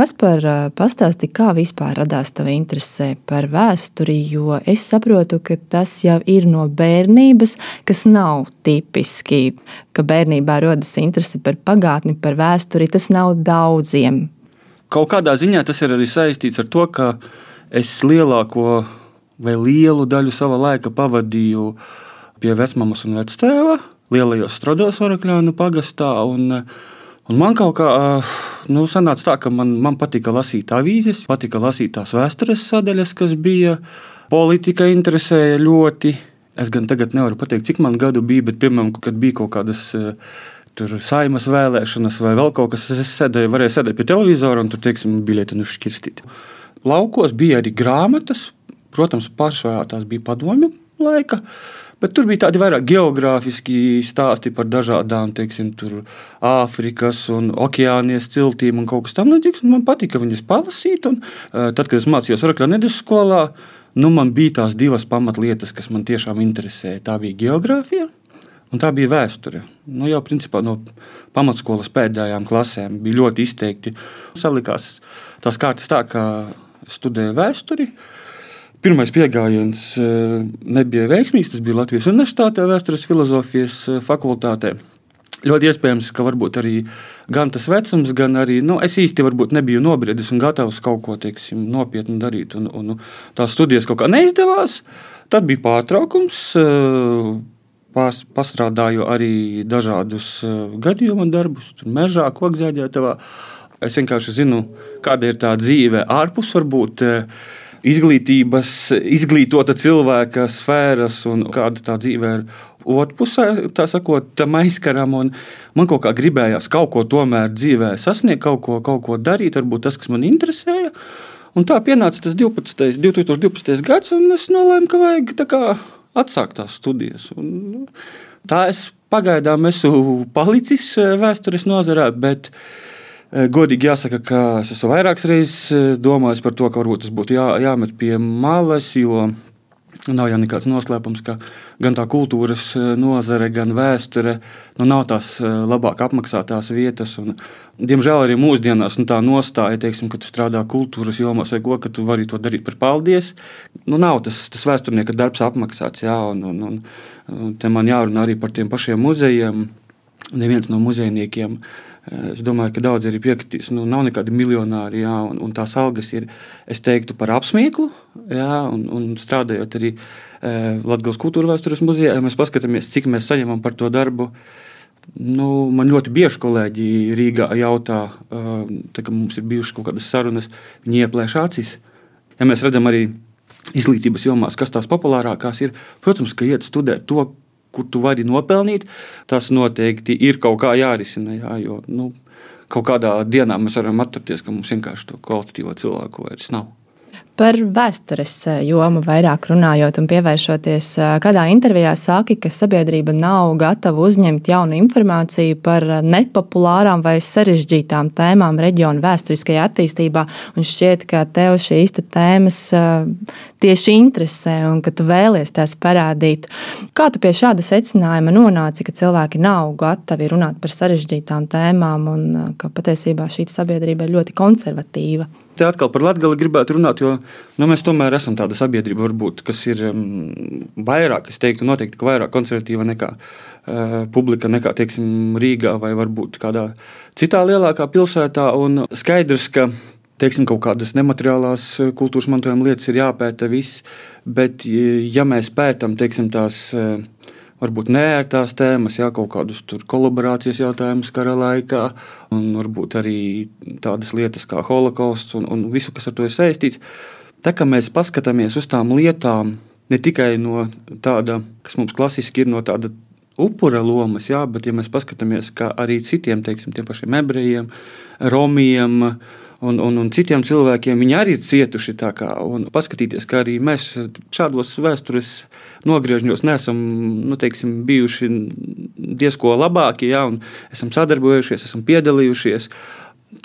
Kas par pastāstīja, kā vispār radās tava interese par vēsturi? Jo es saprotu, ka tas jau ir no bērnības, kas nav tipiski, ka bērnībā rodas interese par pagātni, par vēsturi. Tas nav daudziem. Kaut kādā ziņā tas ir arī saistīts ar to, ka es lielāko vai lielu daļu sava laika pavadīju pie vecmāmas un vectēva, lielajos strados Varakļānu pagastā. Un, Un man kaut kā nu, sanāca tā, ka man, man patika lasīt avīzes, patika lasīt tās vēstures sadaļas, kas bija. Politika interesēja ļoti. Es gan tagad nevaru pateikt, cik man gadu bija, bet, piemēram, kad bija kaut kādas tur saimas vēlēšanas vai vēl kaut kas, es sēdēju, varēju sēdēt pie televizora un tur, teiksim, biļeti nu šķirstīt. Laukos bija arī grāmatas, protams, pārsvarā tās bija padomju laika. Bet tur bija tādi vairāk geogrāfiski stāsti par dažādām, teiksim, Āfrikas un okeānijas ciltīm un kaut kas tamlīdzīgs. Man patika viņas palasīt. Un, tad, kad es mācījos Rakļa nedēļas skolā, nu, man bija tās divas pamatlietas, kas man tiešām interesēja. Tā bija geogrāfija. Un tā bija vēsture. Nu, jau principā no pamatskolas pēdējām klasēm bija ļoti izteikti. Salikās tās kārtas tā, ka studēju vēsturi. Uh, Pirmais pieejams eh, nebija veiksmīgs. Tas bija Latvijas Universitātē, Vēstures filozofijas eh, fakultātē. Ļoti iespējams, ka arī gan tas vecums, gan arī nu, es īsti nebiju nobriedis un gatavs kaut ko teiksim, nopietnu darīt. Un, un, tās studijas kaut kā neizdevās. Tad bija pārtraukums. Eh, Pās, pastrādāju arī dažādus gadījumu darbus, mežā, kokzēģētavā. Es vienkārši zinu, kāda ir tā dzīve ārpus varbūt izglītības, izglītota cilvēka sfēras un kāda tā dzīve ir. Otrpusē, tā sakot, tam aizkaram, un man kaut kā gribējās kaut ko tomēr dzīvē sasniegt, kaut ko, kaut ko darīt, varbūt tas, kas man interesēja. Un tā pienāca tas 12, 2012. gads, un es nolēmu, ka vajag kā atsākt tās studijas. Un tā es pagaidām esmu palicis vēstures nozarē, bet Eh, godīgi jāsaka, ka es esmu vairākas reizes eh, domājis par to, ka varbūt tas būtu jā, jāmet pie malas, jo nav jau nekāds noslēpums, ka gan tā kultūras eh, nozare, gan vēsture nu, nav tās labāk apmaksātās vietas. Un, diemžēl arī mūsdienās nu, tā nostāja, teiksim, ka tu strādā kultūras jomās vai ko, ka tu vari to darīt par paldies. Nu, nav tas, tas vēsturnieka darbs apmaksāts. Jā, un, un, un, te man jārunā arī par tiem pašiem muzejiem. Neviens no muzejniekiem uh, Eh, es domāju, ka daudzi arī piekritīs, nu, nav nekādi miljonāri, jā, un, un tās algas ir, es teiktu, par apsmieklu. Jā, un, un strādājot arī eh, Latvijas kultūra vēstures muzejā, ja mēs paskatāmies, cik mēs saņemam par to darbu. Nu, man ļoti bieži kolēģi Rīgā jautā, eh, tā, ka mums ir bijušas kaut kādas sarunas, viņi ieplēš acis. Ja mēs redzam arī izglītības jomās, kas tās populārākās ir, protams, ka iet studēt to, kur tu vari nopelnīt, tas noteikti ir kaut kā jārisina. Jā, jo, nu, kaut kādā dienā mēs varam atcerēties, ka mums vienkārši to kvalitatīvo cilvēku vairs nav. Par vēstures eh, jomu vairāk runājot un pievēršoties, eh, kādā intervijā saki, ka sabiedrība nav gatava uzņemt jaunu informāciju par eh, nepopulārām vai sarežģītām tēmām reģionu vēsturiskajā attīstībā. Un šķiet, ka tev šīs tēmas tieši interesē un ka tu vēlies tās parādīt. Kā tu pie šāda secinājuma nonāci, ka cilvēki nav gatavi runāt par sarežģītām tēmām un ka patiesībā šī sabiedrība ir ļoti konservatīva? Te atkal par Latviju gribētu runāt, jo nu, mēs tomēr esam tāda sabiedrība, varbūt, kas ir vairāk, es teiktu, noteikti vairāk konservatīva nekā uh, publika, nekā teiksim, Rīgā vai varbūt kādā citā lielākā pilsētā. Un skaidrs, ka teiksim, kaut kādas nemateriālās uh, kultūras mantojuma lietas ir jāpēta viss, bet ja mēs pētām teiksim, tās. Varbūt neērtās tēmas, jā, kaut kādus kolaborācijas jautājumus kara laikā, un varbūt arī tādas lietas kā holokausts un, un visu, kas ar to ir saistīts. Tā kā mēs paskatāmies uz tām lietām, ne tikai no tāda, kas mums klasiski ir no tāda upura lomas, jā, bet ja mēs paskatāmies, kā arī citiem, teiksim, tiem pašiem ebrejiem, romiem, uh, un, un, un citiem cilvēkiem. Viņi arī ir cietuši. Kā, paskatīties, kā arī mēs šādos vēstures nogriežņos neesam nu, teiksim, bijuši diezko labāki, ja, un esam sadarbojušies, esam piedalījušies.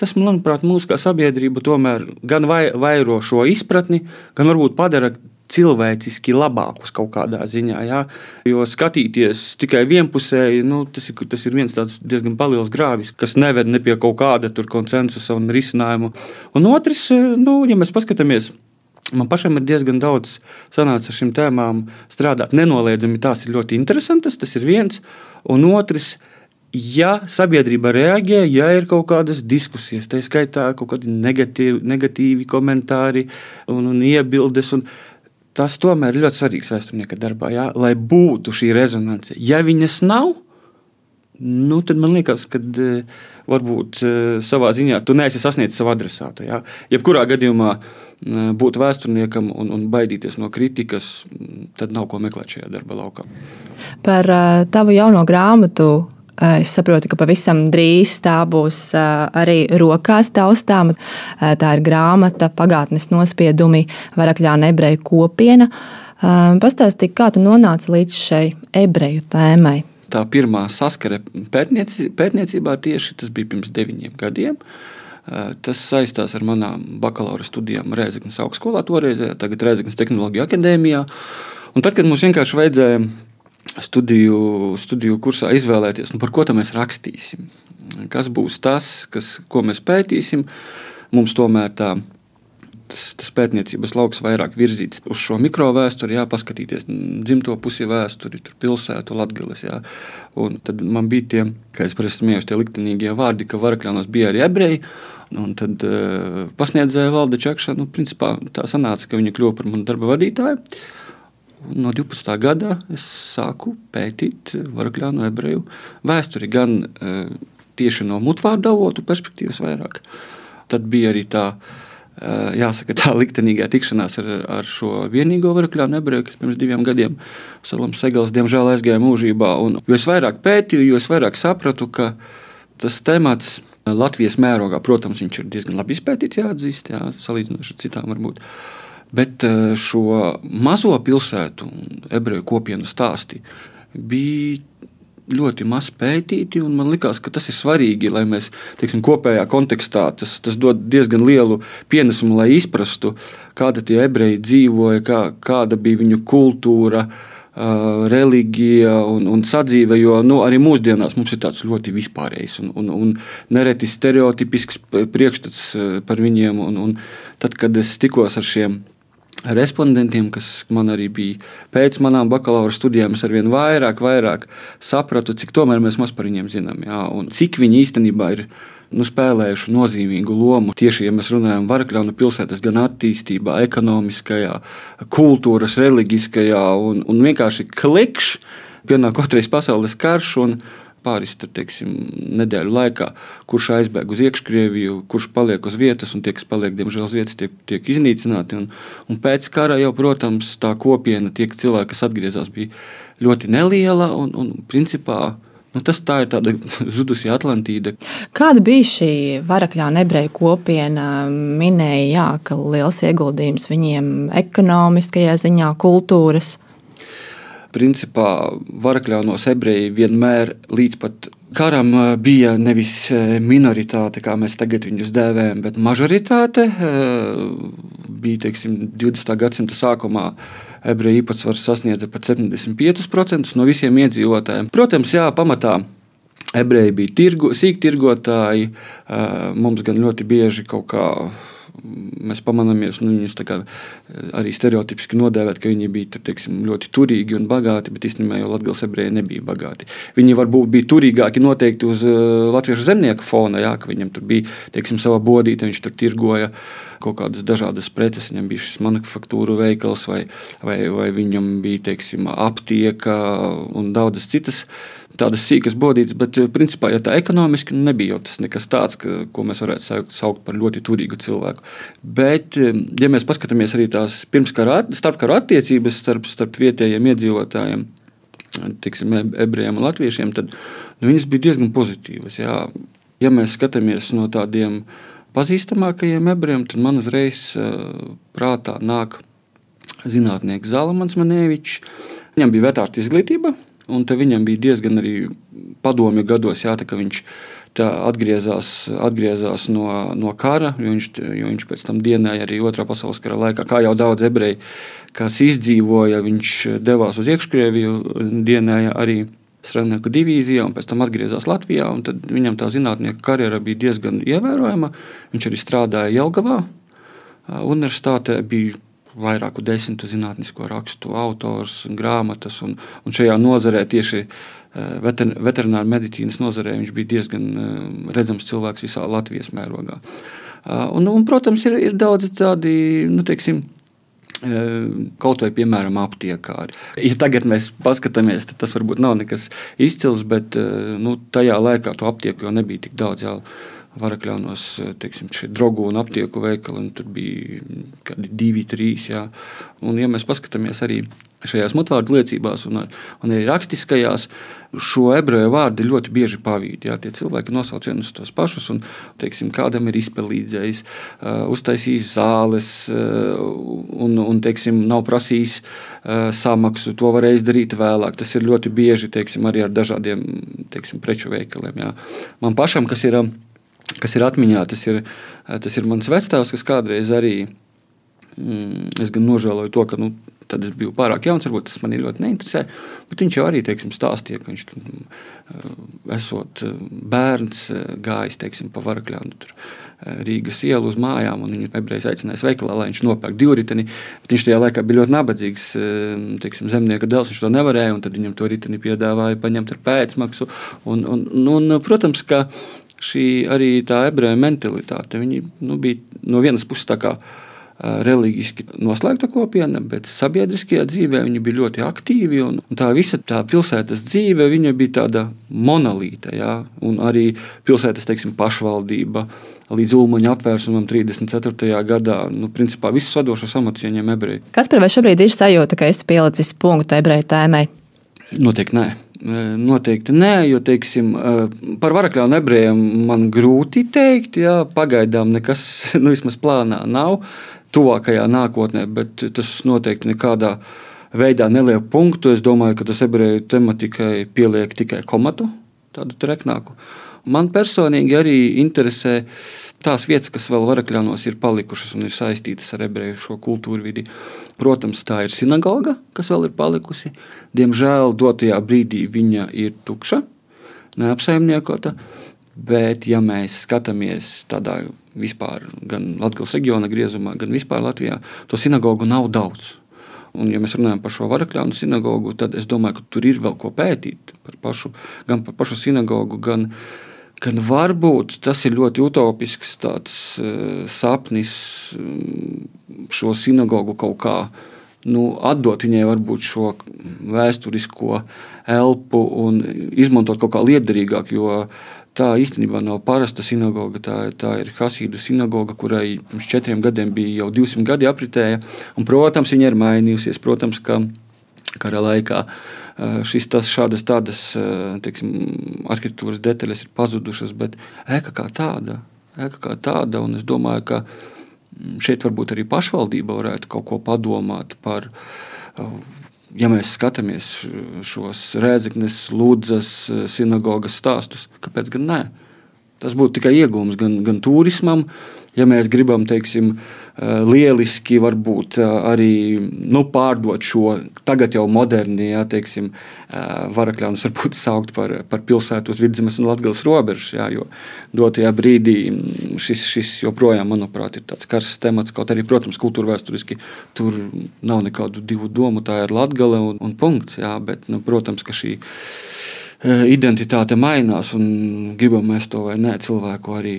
Tas, manuprāt, mūsu kā sabiedrība tomēr gan vai, vairo šo izpratni, gan varbūt padara cilvēciski labākus kaut kādā ziņā. Jā. Jo skatīties tikai vienpusēji, nu, tas, ir, tas ir viens diezgan liels grāvis, kas neved ne pie kaut kāda konsensusa un risinājuma. Un otrs, nu, ja mēs paskatāmies. Man pašam ir diezgan daudz sanācis ar šīm tēmām strādāt. Nenoliedzami tās ir ļoti interesantas, tas ir viens. Un otrs, ja sabiedrība reaģē, ja ir kaut kādas diskusijas, tā skaitā kaut kādi negatīvi, negatīvi komentāri un, un iebildes. Un Tas tomēr ir ļoti svarīgs vēsturnieka darbā, jā, lai būtu šī rezonance. Ja viņas nav, nu, tad man liekas, ka e, varbūt e, savā ziņā tu neesi sasniedzis savu adresātu. Jā. Jebkurā gadījumā e, būt vēsturniekam un, un baidīties no kritikas, tad nav ko meklēt šajā darba laukā. Par tavu jauno grāmatu es saprotu, ka pavisam drīz tā būs eh, arī rokās taustāma. Eh, tā ir grāmata Pagātnes nospiedumi Varakļāna ebreju kopiena. Pastāstīja, kā tu nonāci līdz šai ebreju tēmai. Tā pirmā saskare pētnieci, pētniecībā tieši tas bija pirms deviņiem gadiem. Tas saistās ar manām bakalaura studijām Rēzaknes augstskolā, toreizējā, tagad Rēzaknes Tehnoloģiju akadēmijā. Un tad, kad mums vienkārši vajadzēja studiju, studiju kursā izvēlēties, nu, par ko mēs rakstīsim. Kas būs tas, kas, ko mēs pētīsim. Mums tomēr tā, tas, tas pētniecības lauks vairāk virzīts uz šo mikrovēsturi, paskatīties dzimto pusi vēsturi, pilsētu, latgales. Jā. Un tad man bija tie, kā es parasti smiežos, tie liktenīgie vārdi, ka varakļānos bija arī ebreji. Un tad uh, pasniedzēja valde Čakša, nu, principā tā sanāca, ka viņa kļuva par manu darba vadītāju. No 12. gada es sāku pētīt varakļānu ebreju vēsturi, gan e, tieši no mutvārdu avotu perspektīvas vairāk. Tad bija arī tā, e, jāsaka, tā liktenīgā tikšanās ar, ar šo vienīgo varakļānu ebreju, kas pirms diviem gadiem Salams Segals diemžēl aizgāja mūžībā. Un, jo es vairāk pētīju, jo es vairāk sapratu, ka tas temats Latvijas mērogā, protams, viņš ir diezgan labi izpētīts, jāatzīst, jā, salīdzinoši ar citām varbūt. Bet eh, šo mazo pilsētu un ebreju kopienu stāsti bija ļoti maz pētīti. Man liekas, ka tas ir svarīgi, lai mēs teiksim, kopējā kontekstā tas, tas dod diezgan lielu pienesumu, lai izprastu, kāda tie ebreji dzīvoja, kā, kāda bija viņu kultūra. Uh, reliģija un, un sadzīve, jo nu, arī mūsdienās mums ir tāds ļoti vispārējs un, un, un nereti stereotipisks priekšstats par viņiem. Un, un tad, kad es tikos ar šiem respondentiem, kas man arī bija pēc manām bakalaura studijām, es arvien vairāk, vairāk sapratu, cik tomēr mēs maz par viņiem zinām. Jā, un cik viņi īstenībā ir nu, spēlējuši nozīmīgu lomu. Tieši, ja mēs runājam par Varakļaunu pilsētas gan attīstībā, ekonomiskajā, kultūras, reliģiskajā un, un vienkārši klikšķi pienāk otrais pasaules karš. Un, pāris teiksim, nedēļu laikā, kurš aizbēg uz iekškrieviju, kurš paliek uz vietas, un tie, kas paliek, diemžēl, uz vietas, tiek, tiek iznīcināti. Un, un pēc kara jau, protams, tā kopiena, tie cilvēki, kas atgriezās, bija ļoti neliela un, un principā. Nu, tas tā ir tāda zudusi Atlantīda. Kāda bija šī varakļā nebreju kopiena? Minēja, jā, ka liels ieguldījums viņiem ekonomiskajā ziņā, kultūras principā varakļaunos ebreji vienmēr līdz pat karam eh, bija nevis eh, minoritāte, kā mēs tagad viņus dēvējam, bet mažoritāte. Eh, bija teiksim, 20. gadsimta sākumā ebreju īpatsvars sasniedza pat 75% no visiem iedzīvotājiem. Protams, jā, pamatā. Ebreji bija tirgu, sīktirgotāji, mums gan ļoti bieži kaut kādā mēs pamanāmies, nu, viņus eh, arī stereotipiski nodēvēt, ka viņi bija teiksim, ļoti turīgi un bagāti, bet īstenībā jau Latvijas ebreji nebija bagāti. Viņi varbūt bija turīgāki noteikti uz uh, latviešu zemnieku fona, jā, ka viņam tur bija teiksim, sava bodīte, viņš tur tirgoja kaut kādas dažādas preces, viņam bija šis manufaktūru veikals vai, vai, vai viņam bija teiksim, aptieka un daudzas citas tādas sīkas bodītas, bet eh, principā, ja tā ekonomiski nu, nebija tas nekas tāds, ka, ko mēs varētu saukt par ļoti turīgu cilvēku. Bet, eh, ja mēs paskatāmies arī tās pirmskara, starpkara attiecības starp, starp vietējiem iedzīvotājiem, tiksim, ebrejiem un latviešiem, tad nu, viņas bija diezgan pozitīvas. Jā. Ja mēs skatāmies no tādiem pazīstamākajiem ebrejiem, tad man uzreiz uh, prātā nāk zinātnieks Zalamans Manevičs. Viņam bija vetārta izglītība, Un viņam bija diezgan arī padomju gados, jā, tā, ka viņš atgriezās, atgriezās no, no kara, jo viņš, jo viņš pēc tam dienēja arī Otrā pasaules kara laikā, kā jau daudz ebreju, kas izdzīvoja, viņš devās uz iekškrieviju, dienēja arī strādnieku divīzijā, un pēc tam atgriezās Latvijā. Viņam tā zinātnieka karjera bija diezgan ievērojama. Viņš arī strādāja Jelgavā. Universitātē bija vairāku desmitu zinātnisko rakstu autors, grāmatas, un, un šajā nozarē tieši veter, veterināra medicīnas nozarē viņš bija diezgan redzams cilvēks visā Latvijas mērogā. Un, un, protams, ir, ir daudz tādi, nu, teiksim, Kaut vai, piemēram, aptiekāri. Ja tagad mēs paskatāmies, tad tas varbūt nav nekas izcils, bet nu, tajā laikā to aptieku jau nebija tik daudz. Jā. Varakļaunos, teiksim, šie drogu un aptieku veikali, un tur bija kādi divi, trīs. Jā. Un, ja mēs paskatāmies arī šajās mutvārdu liecībās un, un arī rakstiskajās, šo ebreju vārdu ļoti bieži pavīd. Jā, tie cilvēki nosauc vienus tos pašus, un teiksim, kādam ir izpelīdzējis, uh, uztaisījis zāles, uh, un, un teiksim, nav prasījis samaksu. To var izdarīt vēlāk. Tas ir ļoti bieži teiksim, arī ar dažādiem teiksim, preču veikaliem. Jā. Man pašam, kas ir, kas ir atmiņā, tas ir, tas ir mans vectēvs, kas kādreiz arī. Mm, es gan nožēloju to, ka nu, Tad es biju pārāk jauns, varbūt tas man ļoti neinteresē. Bet viņš jau arī teiksim, stāstīja, ka viņš tur eh, esot eh, bērns, eh, gājis teiksim, pa varakļām. Tur, Rīgas ielu uz mājām, un viņu ebrejs aicināja veikalā, lai viņš nopērk divriteni. Viņš tajā laikā bija ļoti nabadzīgs teiksim, zemnieka dēls, viņš to nevarēja, un tad viņam to riteni piedāvāja paņemt ar pēcmaksu. Un, un, un, protams, ka šī arī tā ebreju mentalitāte nu, bija no vienas puses tā kā reliģiski noslēgta kopiena, bet sabiedriskajā dzīvē viņi bija ļoti aktīvi. Un, un tā visa tā pilsētas dzīve bija tāda monolīta, ja? un arī pilsētas teiksim, pašvaldība. Līdz Ulmaņa apvērsumam 34. gadā, nu, principā visus vadošos amatus ieņem ebreji. Kas par vai šobrīd ir sajūta, ka esi pielicis punktu ebreju tēmai? Noteikti nē. Noteikti nē, jo teiksim, par varakļu ebrejiem man grūti teikt. Jā, pagaidām nekas nu, vismaz plānā nav tuvākajā nākotnē, bet tas noteikti nekādā veidā neliek punktu. Es domāju, ka tas ebreju tematikai pieliek tikai komatu, tādu treknāku. Man personīgi arī interesē tās vietas, kas vēl varakļānos ir palikušas un ir saistītas ar ebreju šo kultūru vidi. Protams, tā ir sinagoga, kas vēl ir palikusi. Diemžēl dotajā brīdī viņa ir tukša, neapsaimniekota. Bet, ja mēs skatāmies tādā vispār, gan Latvijas reģiona griezumā, gan vispār Latvijā, to sinagogu nav daudz. Un, ja mēs runājam par šo varakļānu sinagogu, tad es domāju, ka tur ir vēl ko pētīt par pašu, gan par pašu sinagogu, gan, gan varbūt tas ir ļoti utopisks tāds, uh, sapnis um, šo sinagogu kaut kā nu, atdot viņai varbūt šo vēsturisko elpu un izmantot kaut kā liederīgāk. Jo Tā īstenībā nav parasta sinagoga. Tā, tā ir Hasīdu sinagoga, kurai pirms četriem gadiem bija jau 200 gadi apritēja. Un, protams, viņa ir mainījusies. Protams, ka kara laikā šis, tas, šādas tādas, teiksim, arhitektūras detaļas ir pazudušas, bet ēka kā tāda. Ēka kā tāda un es domāju, ka šeit varbūt arī pašvaldība varētu kaut ko padomāt par ja mēs skatāmies šos rēzaknes, lūdzas, sinagogas stāstus, kāpēc gan ne? Tas būtu tikai iegūms gan, gan turismam, ja mēs gribam, teiksim, Eh, lieliski varbūt eh, arī nu, pārdot šo tagad jau moderni, jā, teiksim, eh, varakļānus varbūt saukt par, par pilsētu uz vidzemes un latgales robežas, jā, jo dotajā brīdī mm, šis, šis joprojām, manuprāt, ir tāds karsts temats, kaut arī, protams, kultūra vēsturiski tur nav nekādu divu domu, tā ir latgale un, un punkts, jā, bet, nu, protams, ka šī Eh, identitāte mainās, un gribam mēs to vai nē, cilvēku arī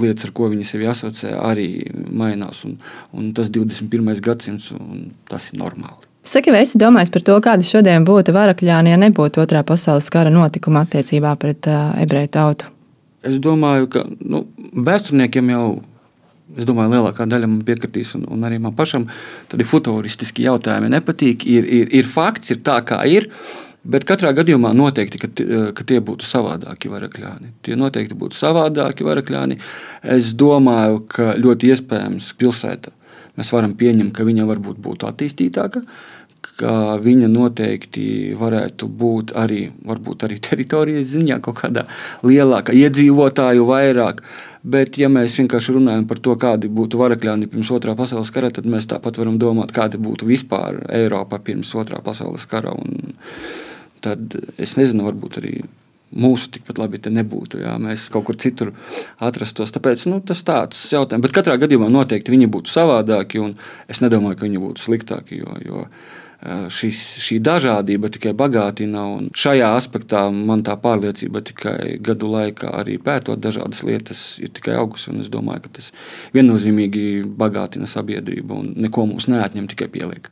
lietas, ar ko viņi sevi asociē, arī mainās. Un, un tas 21. gadsimts, un tas ir normāli. Saki, vai esi domājis par to, kāda šodien būtu varakļāni, ja nebūtu otrā pasaules kara notikuma attiecībā pret uh, ebreju tautu? Es domāju, ka nu, vēsturniekiem jau Es domāju, lielākā daļa man piekritīs, un, un arī man pašam tādi futuristiski jautājumi nepatīk. Ir, ir, ir fakts, ir tā, kā ir. Bet katrā gadījumā noteikti, ka, ka tie būtu savādāki varakļāni. Tie noteikti būtu savādāki varakļāni. Es domāju, ka ļoti iespējams pilsēta mēs varam pieņemt, ka viņa varbūt būtu attīstītāka, ka viņa noteikti varētu būt arī, arī teritorijas ziņā kaut kādā lielākā, iedzīvotāju vairāk. Bet, ja mēs vienkārši runājam par to, kādi būtu varakļāni pirms otrā pasaules kara, tad mēs tāpat varam domāt, kāda būtu vispār Eiropa pirms otrā pasaules kara. Un tad es nezinu, varbūt arī mūsu tikpat labi te nebūtu. Jā, mēs kaut kur citur atrastos. Tāpēc nu, tas ir tāds jautājums. Bet katrā gadījumā noteikti viņi būtu savādāki, es nedomāju, ka viņi būtu sliktāki. Jo, jo šis, šī dažādība tikai bagātina, šajā aspektā man tā pārliecība tikai gadu laikā, arī pētot dažādas lietas, ir tikai augusi. Es domāju, ka tas viennozīmīgi bagātina sabiedrību un neko mums neatņem, tikai pieliek.